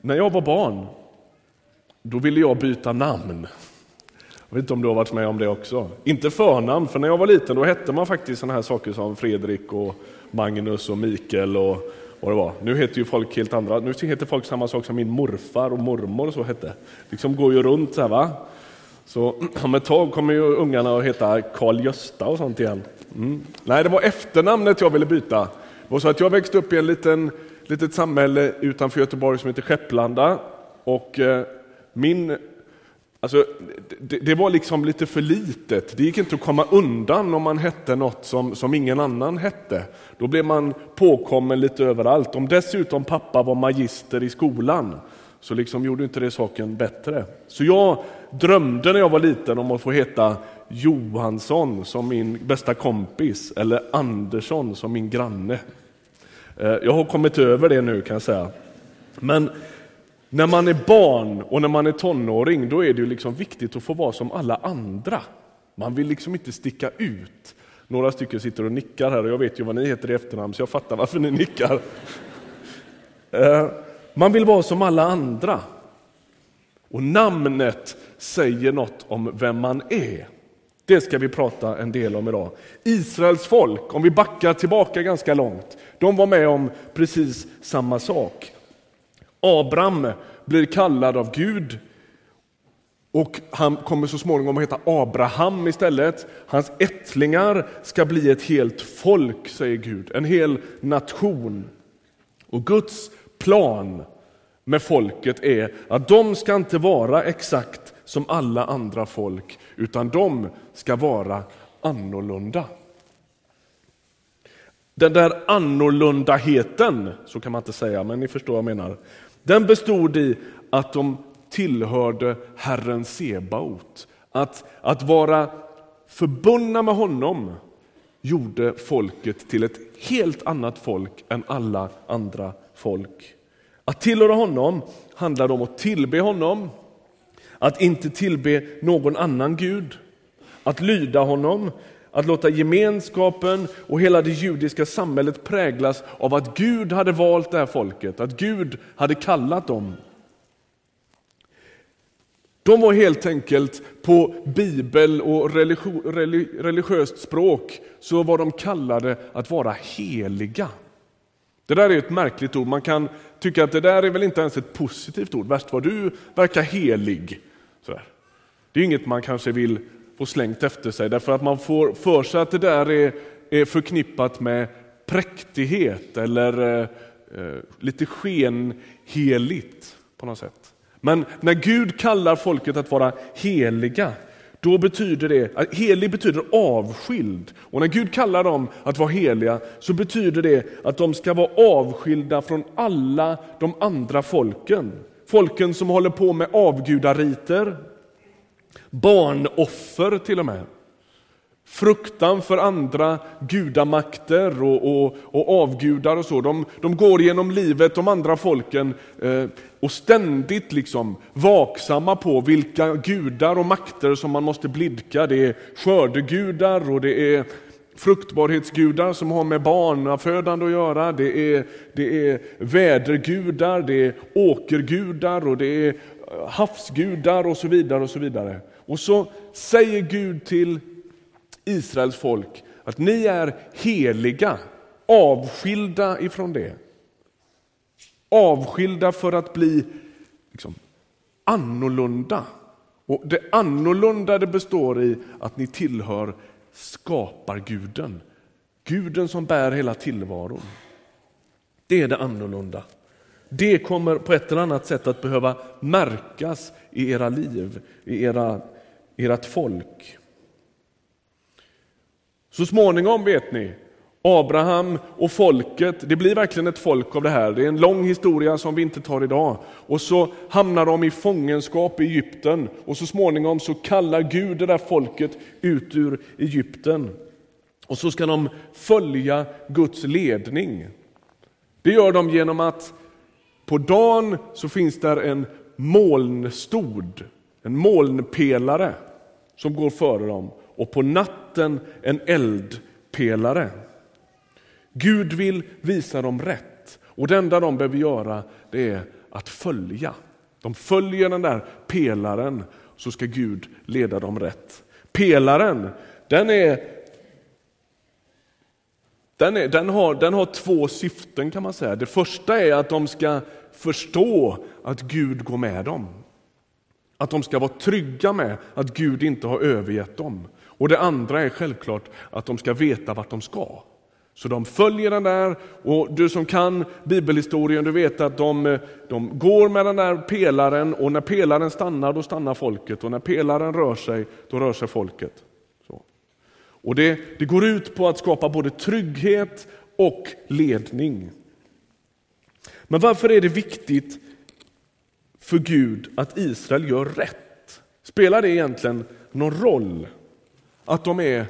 När jag var barn, då ville jag byta namn. Jag vet inte om du har varit med om det också. Inte förnamn, för när jag var liten då hette man faktiskt sådana här saker som Fredrik och Magnus och Mikael och vad det var. Nu heter ju folk helt andra, nu heter folk samma sak som min morfar och mormor och så hette. Liksom går ju runt så här va. Så om ett tag kommer ju ungarna att heta Karl Gösta och sånt igen. Mm. Nej, det var efternamnet jag ville byta. Det var så att jag växte upp i en liten, litet samhälle utanför Göteborg som heter Skepplanda. Och eh, min Alltså, det, det, var liksom lite för litet. Det gick inte att komma undan om man hette något som, som ingen annan hette. Då blev man påkommen lite överallt. Om dessutom pappa var magister i skolan så liksom gjorde inte det saken bättre. Så jag drömde när jag var liten om att få heta Johansson som min bästa kompis eller Andersson som min granne. Eh, jag har kommit över det nu kan jag säga. Men när man är barn och när man är tonåring, då är det ju liksom viktigt att få vara som alla andra. Man vill liksom inte sticka ut. Några stycken sitter och nickar här och jag vet ju vad ni heter i efternamn så jag fattar varför ni nickar. Eh, man vill vara som alla andra. Och namnet säger något om vem man är. Det ska vi prata en del om idag. Israels folk, om vi backar tillbaka ganska långt, de var med om precis samma sak. Abraham blir kallad av Gud och han kommer så småningom att heta Abraham istället. Hans ättlingar ska bli ett helt folk, säger Gud, en hel nation. Och Guds plan med folket är att de ska inte vara exakt som alla andra folk, utan de ska vara annorlunda. Den där annorlundaheten, så kan man inte säga, men ni förstår vad jag menar. Den bestod i att de tillhörde Herren Sebaot. Att, att vara förbundna med honom gjorde folket till ett helt annat folk än alla andra folk. Att tillhöra honom handlade om att tillbe honom, att inte tillbe någon annan gud, att lyda honom, att låta gemenskapen och hela det judiska samhället präglas av att Gud hade valt det här folket, att Gud hade kallat dem. De var helt enkelt på bibel och religiöst språk så var de kallade att vara heliga. Det där är ett märkligt ord. Man kan tycka att det där är väl inte ens ett positivt ord. Värst vad du verkar helig. Sådär. Det är inget man kanske vill få slängt efter sig därför att man får för sig att det där är, är förknippat med präktighet eller eh, eh, lite skenheligt på något sätt. Men när Gud kallar folket att vara heliga, då betyder det, helig betyder avskild. Och när Gud kallar dem att vara heliga så betyder det att de ska vara avskilda från alla de andra folken. Folken som håller på med avgudariter, barnoffer till och med. Fruktan för andra gudamakter och, och, och avgudar och så. De, de, går genom livet, de andra folken, eh, och ständigt liksom vaksamma på vilka gudar och makter som man måste blidka. Det är skördegudar och det är fruktbarhetsgudar som har med barnafödande att göra. Det är, det är vädergudar, det är åkergudar och det är eh, havsgudar och så vidare. Och så vidare. Och så säger Gud till Israels folk att ni är heliga, avskilda ifrån det. Avskilda för att bli liksom, annorlunda. Och Det annorlunda det består i att ni tillhör skaparguden. Guden som bär hela tillvaron. Det är det annorlunda. Det kommer på ett eller annat sätt att behöva märkas i era liv, i era, ert folk. Så småningom vet ni, Abraham och folket, det blir verkligen ett folk av det här. Det är en lång historia som vi inte tar idag. Och så hamnar de i fångenskap i Egypten och så småningom så kallar Gud det där folket ut ur Egypten. Och så ska de följa Guds ledning. Det gör de genom att på dagen så finns där en molnstod, en molnpelare som går före dem och på natten en eldpelare. Gud vill visa dem rätt och det enda de behöver göra det är att följa. De följer den där pelaren så ska Gud leda dem rätt. Pelaren, den är den, är, den, har, den har två syften kan man säga. Det första är att de ska förstå att Gud går med dem. Att de ska vara trygga med att Gud inte har övergett dem. Och det andra är självklart att de ska veta vart de ska. Så de följer den där och du som kan bibelhistorien, du vet att de, de går med den där pelaren och när pelaren stannar, då stannar folket och när pelaren rör sig, då rör sig folket. Så. Och det, det går ut på att skapa både trygghet och ledning. Men varför är det viktigt för Gud att Israel gör rätt? Spelar det egentligen någon roll att de är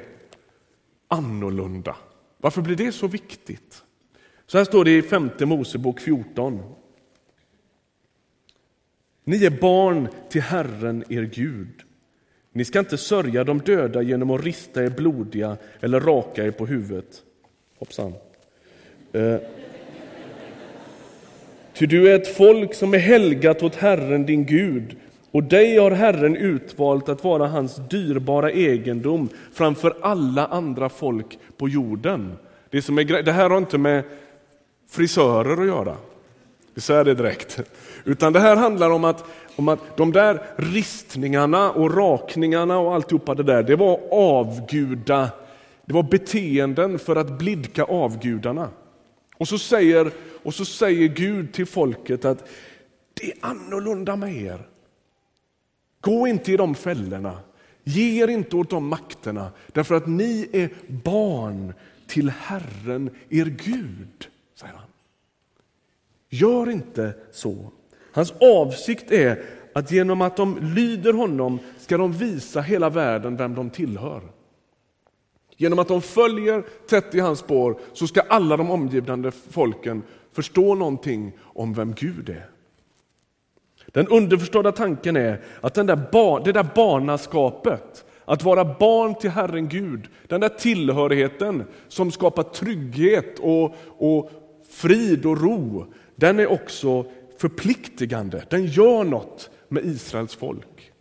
annorlunda? Varför blir det så viktigt? Så här står det i femte Mosebok 14. Ni är barn till Herren, er Gud. Ni ska inte sörja de döda genom att rista er blodiga eller raka er på huvudet. Hoppsan. Eh. Ty du är ett folk som är helgat åt Herren, din Gud, och dig har Herren utvalt att vara hans dyrbara egendom framför alla andra folk på jorden. Det, som är, det här har inte med frisörer att göra, vi säger det direkt. Utan det här handlar om att, om att de där ristningarna och rakningarna och alltihopa det där, det var avguda, det var beteenden för att blidka avgudarna. Och så säger, och så säger Gud till folket att det är annorlunda med er. Gå inte i de fällorna. Ge er inte åt de makterna, därför att ni är barn till Herren, er Gud, säger han. Gör inte så. Hans avsikt är att genom att de lyder honom ska de visa hela världen vem de tillhör. Genom att de följer tätt i hans spår så ska alla de omgivande folken förstå någonting om vem Gud är. Den underförstådda tanken är att den där bar, det där barnaskapet, att vara barn till Herren Gud, den där tillhörigheten som skapar trygghet och, och frid och ro, den är också förpliktigande. Den gör något med Israels folk.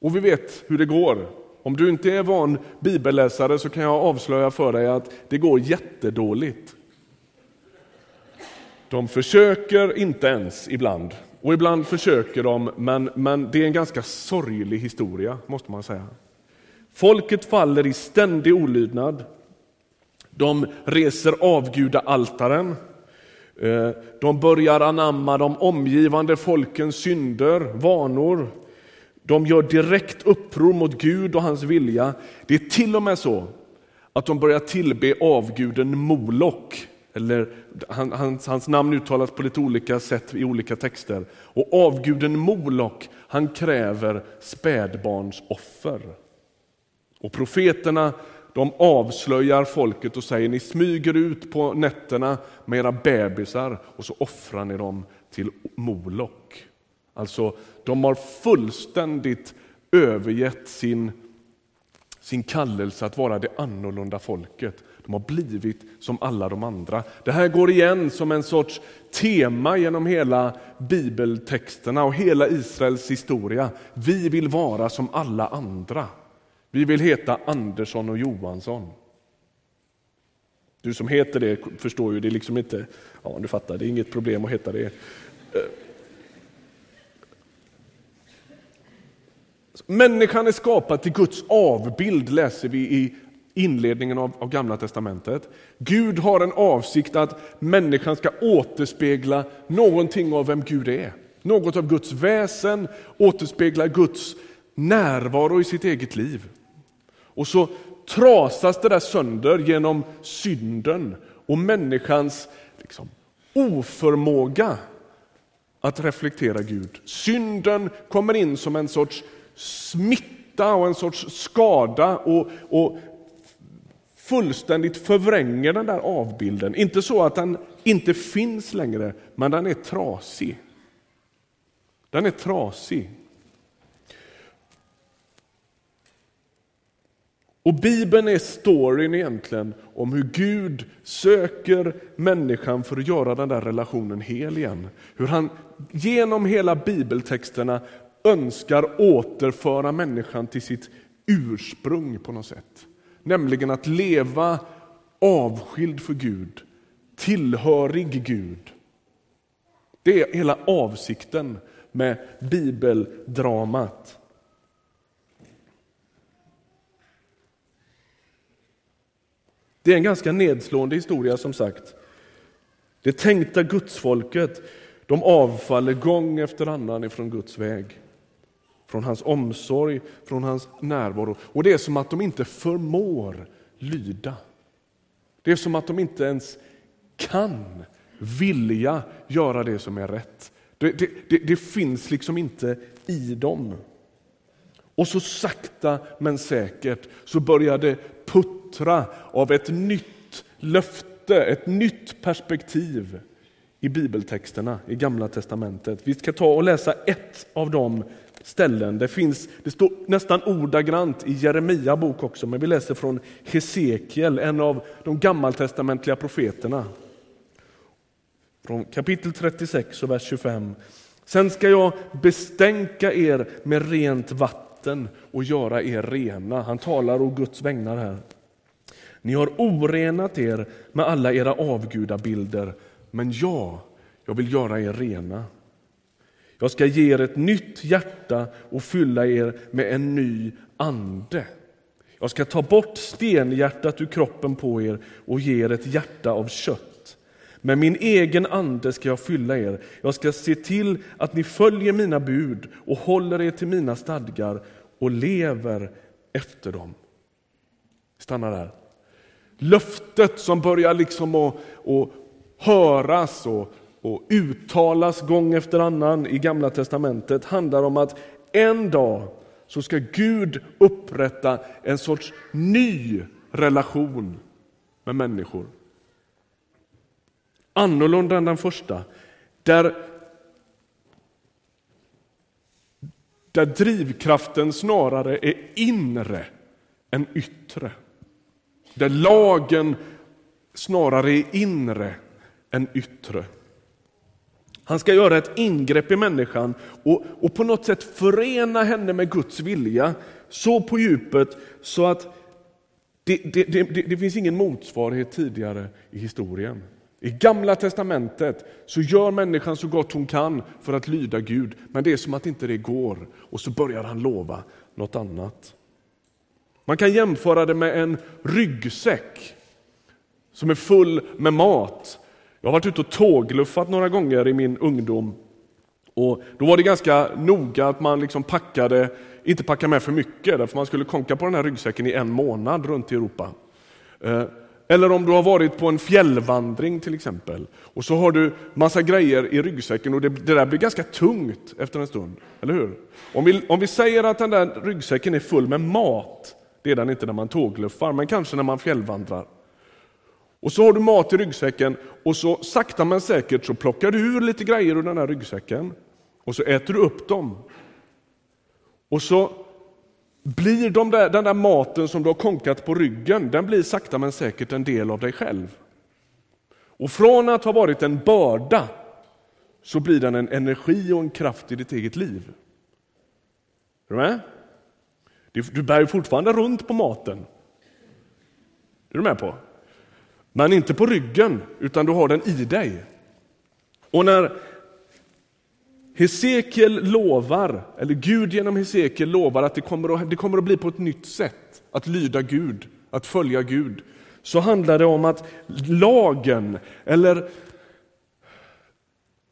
Och vi vet hur det går. Om du inte är van bibelläsare så kan jag avslöja för dig att det går jättedåligt. De försöker inte ens ibland, och ibland försöker de, men, men det är en ganska sorglig historia, måste man säga. Folket faller i ständig olydnad. De reser avgudaaltaren. altaren. de börjar anamma de omgivande folkens synder, vanor. De gör direkt uppror mot Gud och hans vilja. Det är till och med så att de börjar tillbe avguden Molok eller han, hans, hans, namn uttalas på lite olika sätt i olika texter. Och avguden Molok, han kräver spädbarnsoffer. Och profeterna de avslöjar folket och säger ni smyger ut på nätterna med era bebisar och så offrar ni dem till Molok. Alltså, de har fullständigt övergett sin, sin kallelse att vara det annorlunda folket de har blivit som alla de andra. Det här går igen som en sorts tema genom hela bibeltexterna och hela Israels historia. Vi vill vara som alla andra. Vi vill heta Andersson och Johansson. Du som heter det förstår ju, det är liksom inte, ja du fattar, det är inget problem att heta det. Eh. Människan är skapad till Guds avbild läser vi i inledningen av, av Gamla testamentet. Gud har en avsikt att människan ska återspegla någonting av vem Gud är. Något av Guds väsen, återspegla Guds närvaro i sitt eget liv. Och så trasas det där sönder genom synden och människans liksom, oförmåga att reflektera Gud. Synden kommer in som en sorts smitta och en sorts skada och, och fullständigt förvränger den där avbilden. Inte så att den inte finns längre, men den är trasig. Den är trasig. Och Bibeln är storyn egentligen om hur Gud söker människan för att göra den där relationen hel igen. Hur han genom hela bibeltexterna önskar återföra människan till sitt ursprung på något sätt. Nämligen att leva avskild för Gud, tillhörig Gud. Det är hela avsikten med bibeldramat. Det är en ganska nedslående historia som sagt. Det tänkta gudsfolket de avfaller gång efter annan ifrån Guds väg. Från hans omsorg, från hans närvaro. Och det är som att de inte förmår lyda. Det är som att de inte ens kan vilja göra det som är rätt. Det, det, det, det finns liksom inte i dem. Och så sakta men säkert så börjar det puttra av ett nytt löfte, ett nytt perspektiv i bibeltexterna i Gamla testamentet. Vi ska ta och läsa ett av dem ställen. Det, finns, det står nästan ordagrant i Jeremia bok också, men vi läser från Hesekiel, en av de gammaltestamentliga profeterna. Från kapitel 36 och vers 25. Sen ska jag bestänka er med rent vatten och göra er rena. Han talar å Guds vägnar här. Ni har orenat er med alla era avgudabilder, men jag, jag vill göra er rena. Jag ska ge er ett nytt hjärta och fylla er med en ny ande. Jag ska ta bort stenhjärtat ur kroppen på er och ge er ett hjärta av kött. Med min egen ande ska jag fylla er. Jag ska se till att ni följer mina bud och håller er till mina stadgar och lever efter dem. Stanna där. Löftet som börjar liksom att, att höras och och uttalas gång efter annan i Gamla testamentet handlar om att en dag så ska Gud upprätta en sorts ny relation med människor. Annorlunda än den första, där, där drivkraften snarare är inre än yttre. Där lagen snarare är inre än yttre. Han ska göra ett ingrepp i människan och, och på något sätt förena henne med Guds vilja så på djupet så att det, det, det, det, finns ingen motsvarighet tidigare i historien. I Gamla testamentet så gör människan så gott hon kan för att lyda Gud, men det är som att inte det går och så börjar han lova något annat. Man kan jämföra det med en ryggsäck som är full med mat jag har varit ute och tågluffat några gånger i min ungdom. Och då var det ganska noga att man liksom packade, inte packade med för mycket, därför man skulle konka på den här ryggsäcken i en månad runt i Europa. Eh, eller om du har varit på en fjällvandring till exempel, och så har du massa grejer i ryggsäcken och det, det där blir ganska tungt efter en stund, eller hur? Om vi, om vi säger att den där ryggsäcken är full med mat, det är den inte när man tågluffar, men kanske när man fjällvandrar. Och så har du mat i ryggsäcken och så sakta men säkert så plockar du ur lite grejer ur den här ryggsäcken och så äter du upp dem. Och så blir de där, den där maten som du har konkat på ryggen, den blir sakta men säkert en del av dig själv. Och från att ha varit en börda så blir den en energi och en kraft i ditt eget liv. Är du med? Du bär fortfarande runt på maten. Är du med på? Men inte på ryggen, utan du har den i dig. Och när Hesekiel lovar, eller Gud genom Hesekiel lovar att det kommer, att det kommer att bli på ett nytt sätt att lyda Gud, att följa Gud, så handlar det om att lagen, eller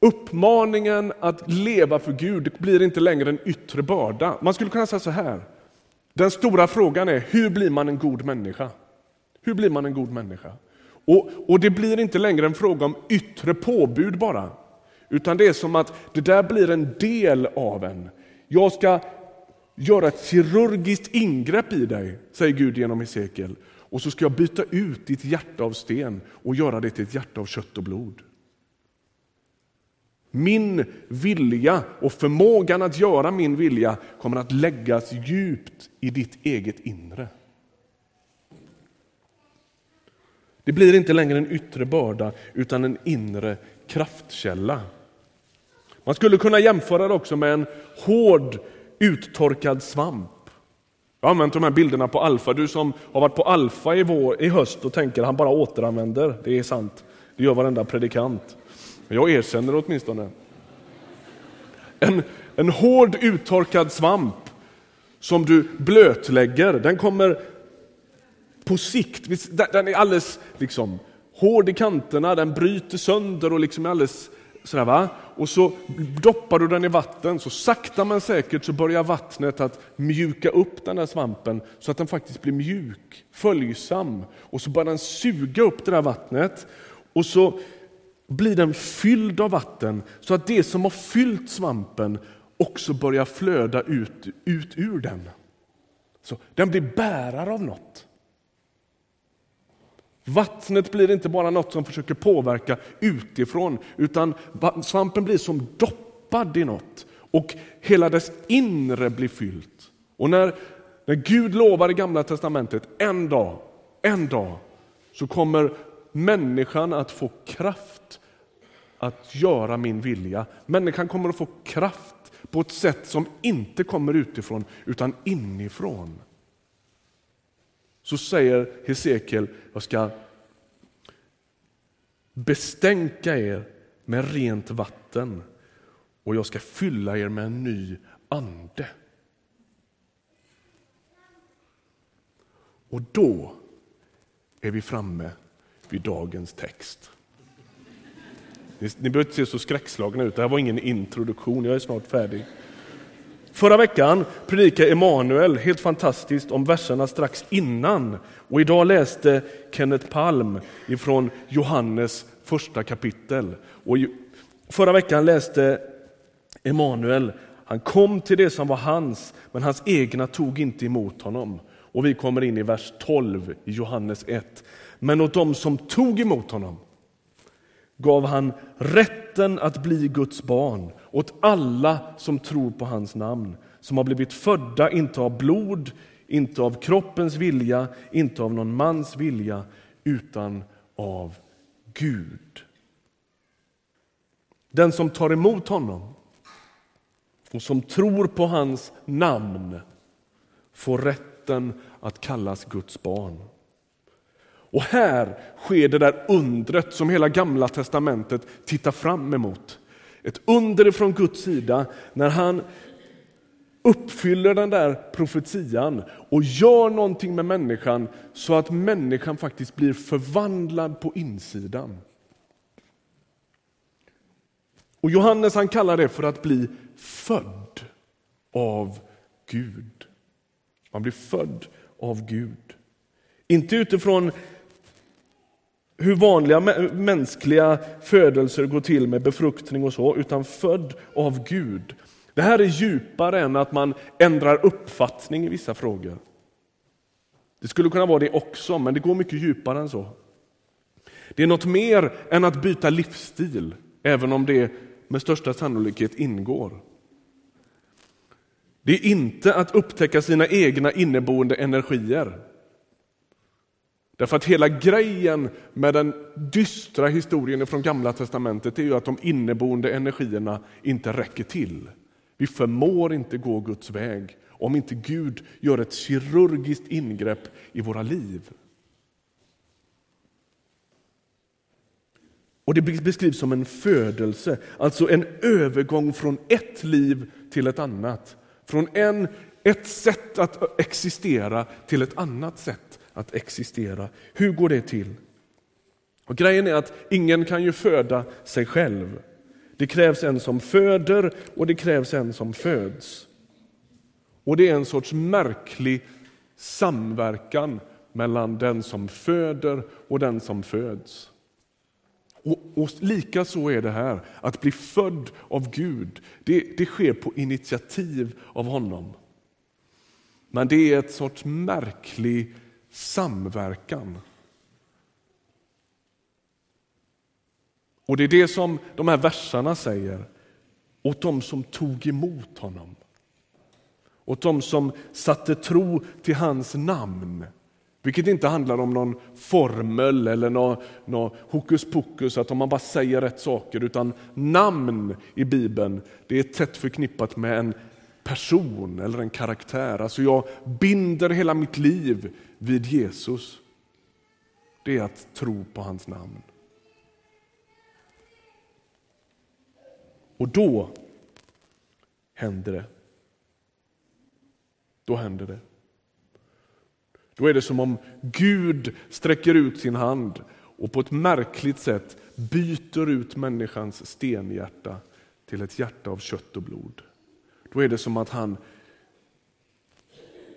uppmaningen att leva för Gud blir inte längre en yttre börda. Man skulle kunna säga så här, den stora frågan är hur blir man en god människa? Hur blir man en god människa? Och, och det blir inte längre en fråga om yttre påbud bara, utan det är som att det där blir en del av en. Jag ska göra ett kirurgiskt ingrepp i dig, säger Gud genom Hesekiel. Och så ska jag byta ut ditt hjärta av sten och göra det till ett hjärta av kött och blod. Min vilja och förmågan att göra min vilja kommer att läggas djupt i ditt eget inre. Det blir inte längre en yttre börda utan en inre kraftkälla. Man skulle kunna jämföra det också med en hård uttorkad svamp. Jag har använt de här bilderna på Alfa. Du som har varit på Alfa i, vår, i höst och tänker att han bara återanvänder. Det är sant. Det gör varenda predikant. Men jag erkänner det åtminstone. En, en hård uttorkad svamp som du blötlägger, den kommer på sikt, den är alldeles liksom, hård i kanterna, den bryter sönder och liksom är alldeles sådär va. Och så doppar du den i vatten, så sakta men säkert så börjar vattnet att mjuka upp den här svampen så att den faktiskt blir mjuk, följsam. Och så börjar den suga upp det där vattnet och så blir den fylld av vatten så att det som har fyllt svampen också börjar flöda ut, ut ur den. Så Den blir bärare av något. Vattnet blir inte bara något som försöker påverka utifrån, utan svampen blir som doppad i något och hela dess inre blir fyllt. Och när, när Gud lovar i Gamla Testamentet, en dag, en dag, så kommer människan att få kraft att göra min vilja. Människan kommer att få kraft på ett sätt som inte kommer utifrån, utan inifrån. Så säger Hesekiel, jag ska bestänka er med rent vatten och jag ska fylla er med en ny ande. Och då är vi framme vid dagens text. Ni, ni behöver inte se så skräckslagna ut, det här var ingen introduktion, jag är snart färdig. Förra veckan predikade Emanuel helt fantastiskt om verserna strax innan och idag läste Kenneth Palm ifrån Johannes första kapitel. Och förra veckan läste Emanuel, han kom till det som var hans, men hans egna tog inte emot honom. Och vi kommer in i vers 12 i Johannes 1. Men åt dem som tog emot honom gav han rätten att bli Guds barn åt alla som tror på hans namn, som har blivit födda inte av blod, inte av kroppens vilja, inte av någon mans vilja, utan av Gud. Den som tar emot honom och som tror på hans namn får rätten att kallas Guds barn. Och här sker det där undret som hela gamla testamentet tittar fram emot. Ett under från Guds sida när han uppfyller den där profetian och gör någonting med människan så att människan faktiskt blir förvandlad på insidan. Och Johannes han kallar det för att bli född av Gud. Man blir född av Gud. Inte utifrån hur vanliga mänskliga födelser går till med befruktning och så, utan född av Gud. Det här är djupare än att man ändrar uppfattning i vissa frågor. Det skulle kunna vara det också, men det går mycket djupare än så. Det är något mer än att byta livsstil, även om det med största sannolikhet ingår. Det är inte att upptäcka sina egna inneboende energier. Därför att hela grejen med den dystra historien från Gamla testamentet är ju att de inneboende energierna inte räcker till. Vi förmår inte gå Guds väg om inte Gud gör ett kirurgiskt ingrepp i våra liv. Och Det beskrivs som en födelse, alltså en övergång från ett liv till ett annat. Från en, ett sätt att existera till ett annat sätt att existera. Hur går det till? Och Grejen är att ingen kan ju föda sig själv. Det krävs en som föder och det krävs en som föds. Och det är en sorts märklig samverkan mellan den som föder och den som föds. Och, och lika så är det här, att bli född av Gud, det, det sker på initiativ av honom. Men det är ett sorts märklig samverkan. Och det är det som de här verserna säger åt dem som tog emot honom. Åt dem som satte tro till hans namn. Vilket inte handlar om någon formel eller någon, någon hokus pokus, att om man bara säger rätt saker, utan namn i Bibeln det är tätt förknippat med en person eller en karaktär. Alltså jag binder hela mitt liv vid Jesus. Det är att tro på hans namn. Och då händer det. Då händer det. Då är det som om Gud sträcker ut sin hand och på ett märkligt sätt byter ut människans stenhjärta till ett hjärta av kött och blod. Då är det som att han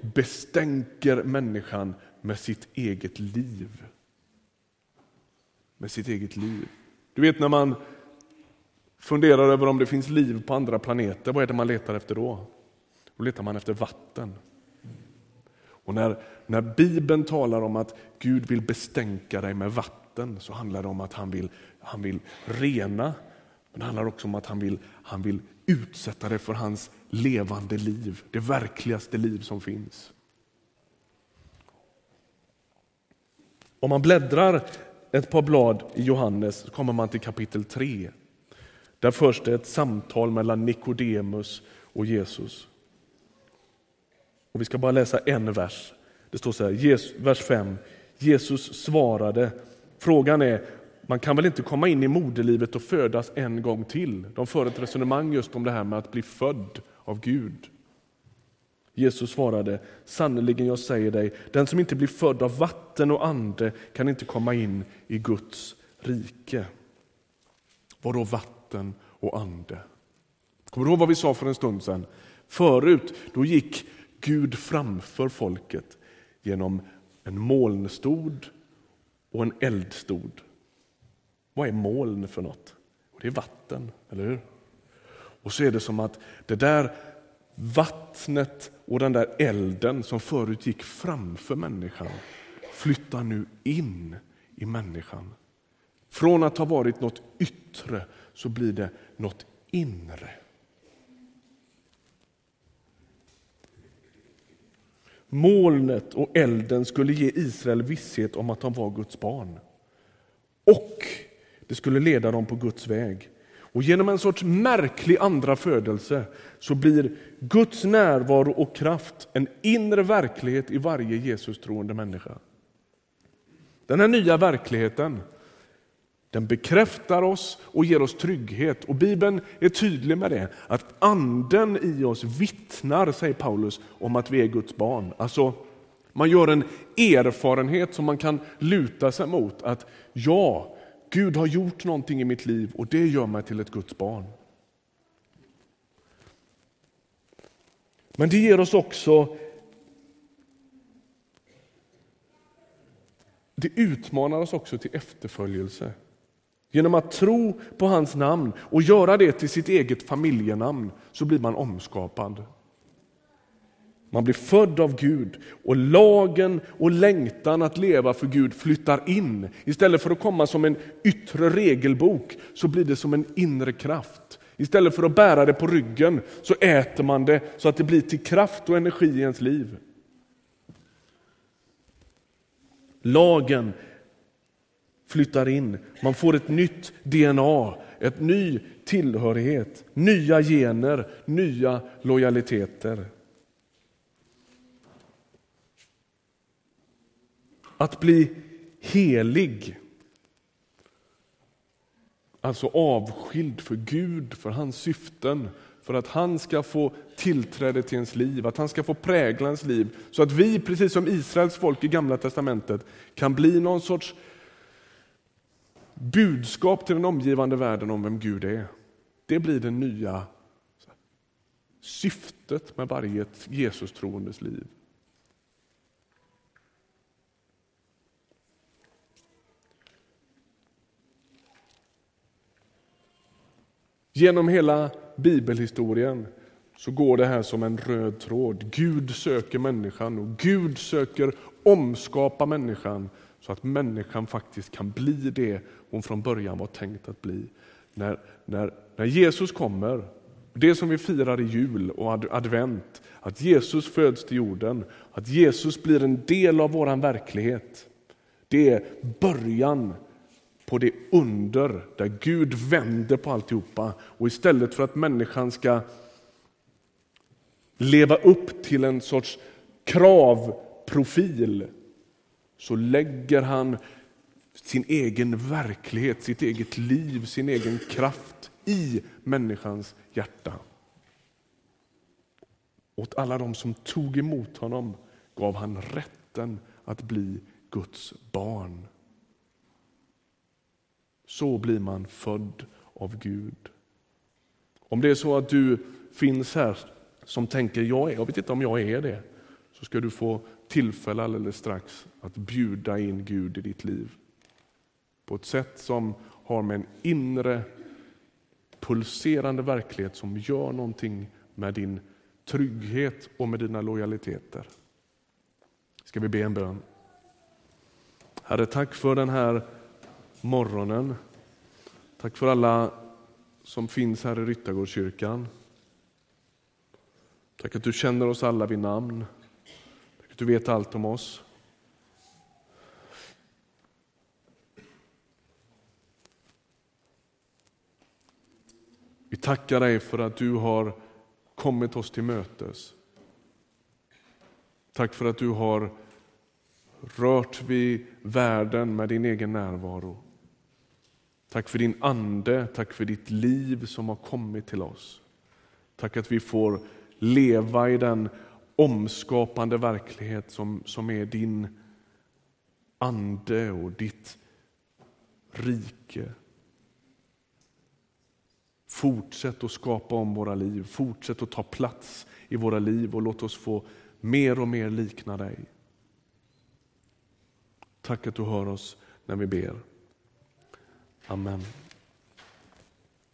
bestänker människan med sitt eget liv. Med sitt eget liv. Du vet när man funderar över om det finns liv på andra planeter, vad är det man letar efter då? Då letar man efter vatten. Och när, när Bibeln talar om att Gud vill bestänka dig med vatten så handlar det om att han vill, han vill rena, men det handlar också om att han vill, han vill utsätta dig för hans levande liv, det verkligaste liv som finns. Om man bläddrar ett par blad i Johannes kommer man till kapitel 3. Där förs det ett samtal mellan Nikodemus och Jesus. Och Vi ska bara läsa en vers. Det står så här, vers 5. Jesus svarade, frågan är, man kan väl inte komma in i moderlivet och födas en gång till? De för ett resonemang just om det här med att bli född av Gud. Jesus svarade, sannerligen jag säger dig, den som inte blir född av vatten och ande kan inte komma in i Guds rike. Vadå vatten och ande? Kommer du ihåg vad vi sa för en stund sedan? Förut då gick Gud framför folket genom en molnstod och en eldstod. Vad är moln för något? Det är vatten, eller hur? Och så är det som att det där vattnet och den där elden som förut gick framför människan flyttar nu in i människan. Från att ha varit något yttre så blir det något inre. Molnet och elden skulle ge Israel visshet om att de var Guds barn. Och det skulle leda dem på Guds väg. Och Genom en sorts märklig andra födelse så blir Guds närvaro och kraft en inre verklighet i varje Jesus-troende människa. Den här nya verkligheten den bekräftar oss och ger oss trygghet. Och Bibeln är tydlig med det, att anden i oss vittnar, säger Paulus, om att vi är Guds barn. Alltså, man gör en erfarenhet som man kan luta sig mot, att ja, Gud har gjort någonting i mitt liv och det gör mig till ett Guds barn. Men det ger oss också Det utmanar oss också till efterföljelse. Genom att tro på hans namn och göra det till sitt eget familjenamn så blir man omskapad. Man blir född av Gud och lagen och längtan att leva för Gud flyttar in. Istället för att komma som en yttre regelbok så blir det som en inre kraft. Istället för att bära det på ryggen så äter man det så att det blir till kraft och energi i ens liv. Lagen flyttar in. Man får ett nytt DNA, ett ny tillhörighet, nya gener, nya lojaliteter. Att bli helig, alltså avskild för Gud, för hans syften, för att han ska få tillträde till ens liv, att han ska få prägla ens liv. Så att vi, precis som Israels folk i Gamla Testamentet, kan bli någon sorts budskap till den omgivande världen om vem Gud är. Det blir det nya syftet med varje Jesus-troendes liv. Genom hela bibelhistorien så går det här som en röd tråd. Gud söker människan och Gud söker omskapa människan så att människan faktiskt kan bli det hon från början var tänkt att bli. När, när, när Jesus kommer, Det som vi firar i jul och advent, att Jesus föds till jorden, att Jesus blir en del av vår verklighet. Det är början på det under där Gud vänder på alltihopa och istället för att människan ska leva upp till en sorts kravprofil så lägger han sin egen verklighet, sitt eget liv, sin egen kraft i människans hjärta. Åt alla de som tog emot honom gav han rätten att bli Guds barn. Så blir man född av Gud. Om det är så att du finns här som tänker jag, är, jag vet inte om jag är det, så ska du få tillfälle alldeles strax att bjuda in Gud i ditt liv. På ett sätt som har med en inre pulserande verklighet som gör någonting med din trygghet och med dina lojaliteter. Ska vi be en bön? Herre, tack för den här morgonen. Tack för alla som finns här i Ryttargårdskyrkan. Tack att du känner oss alla vid namn. Tack att du vet allt om oss. Vi tackar dig för att du har kommit oss till mötes. Tack för att du har rört vid världen med din egen närvaro. Tack för din ande, tack för ditt liv som har kommit till oss. Tack att vi får leva i den omskapande verklighet som, som är din ande och ditt rike. Fortsätt att skapa om våra liv, fortsätt att ta plats i våra liv och låt oss få mer och mer likna dig. Tack att du hör oss när vi ber. Amen.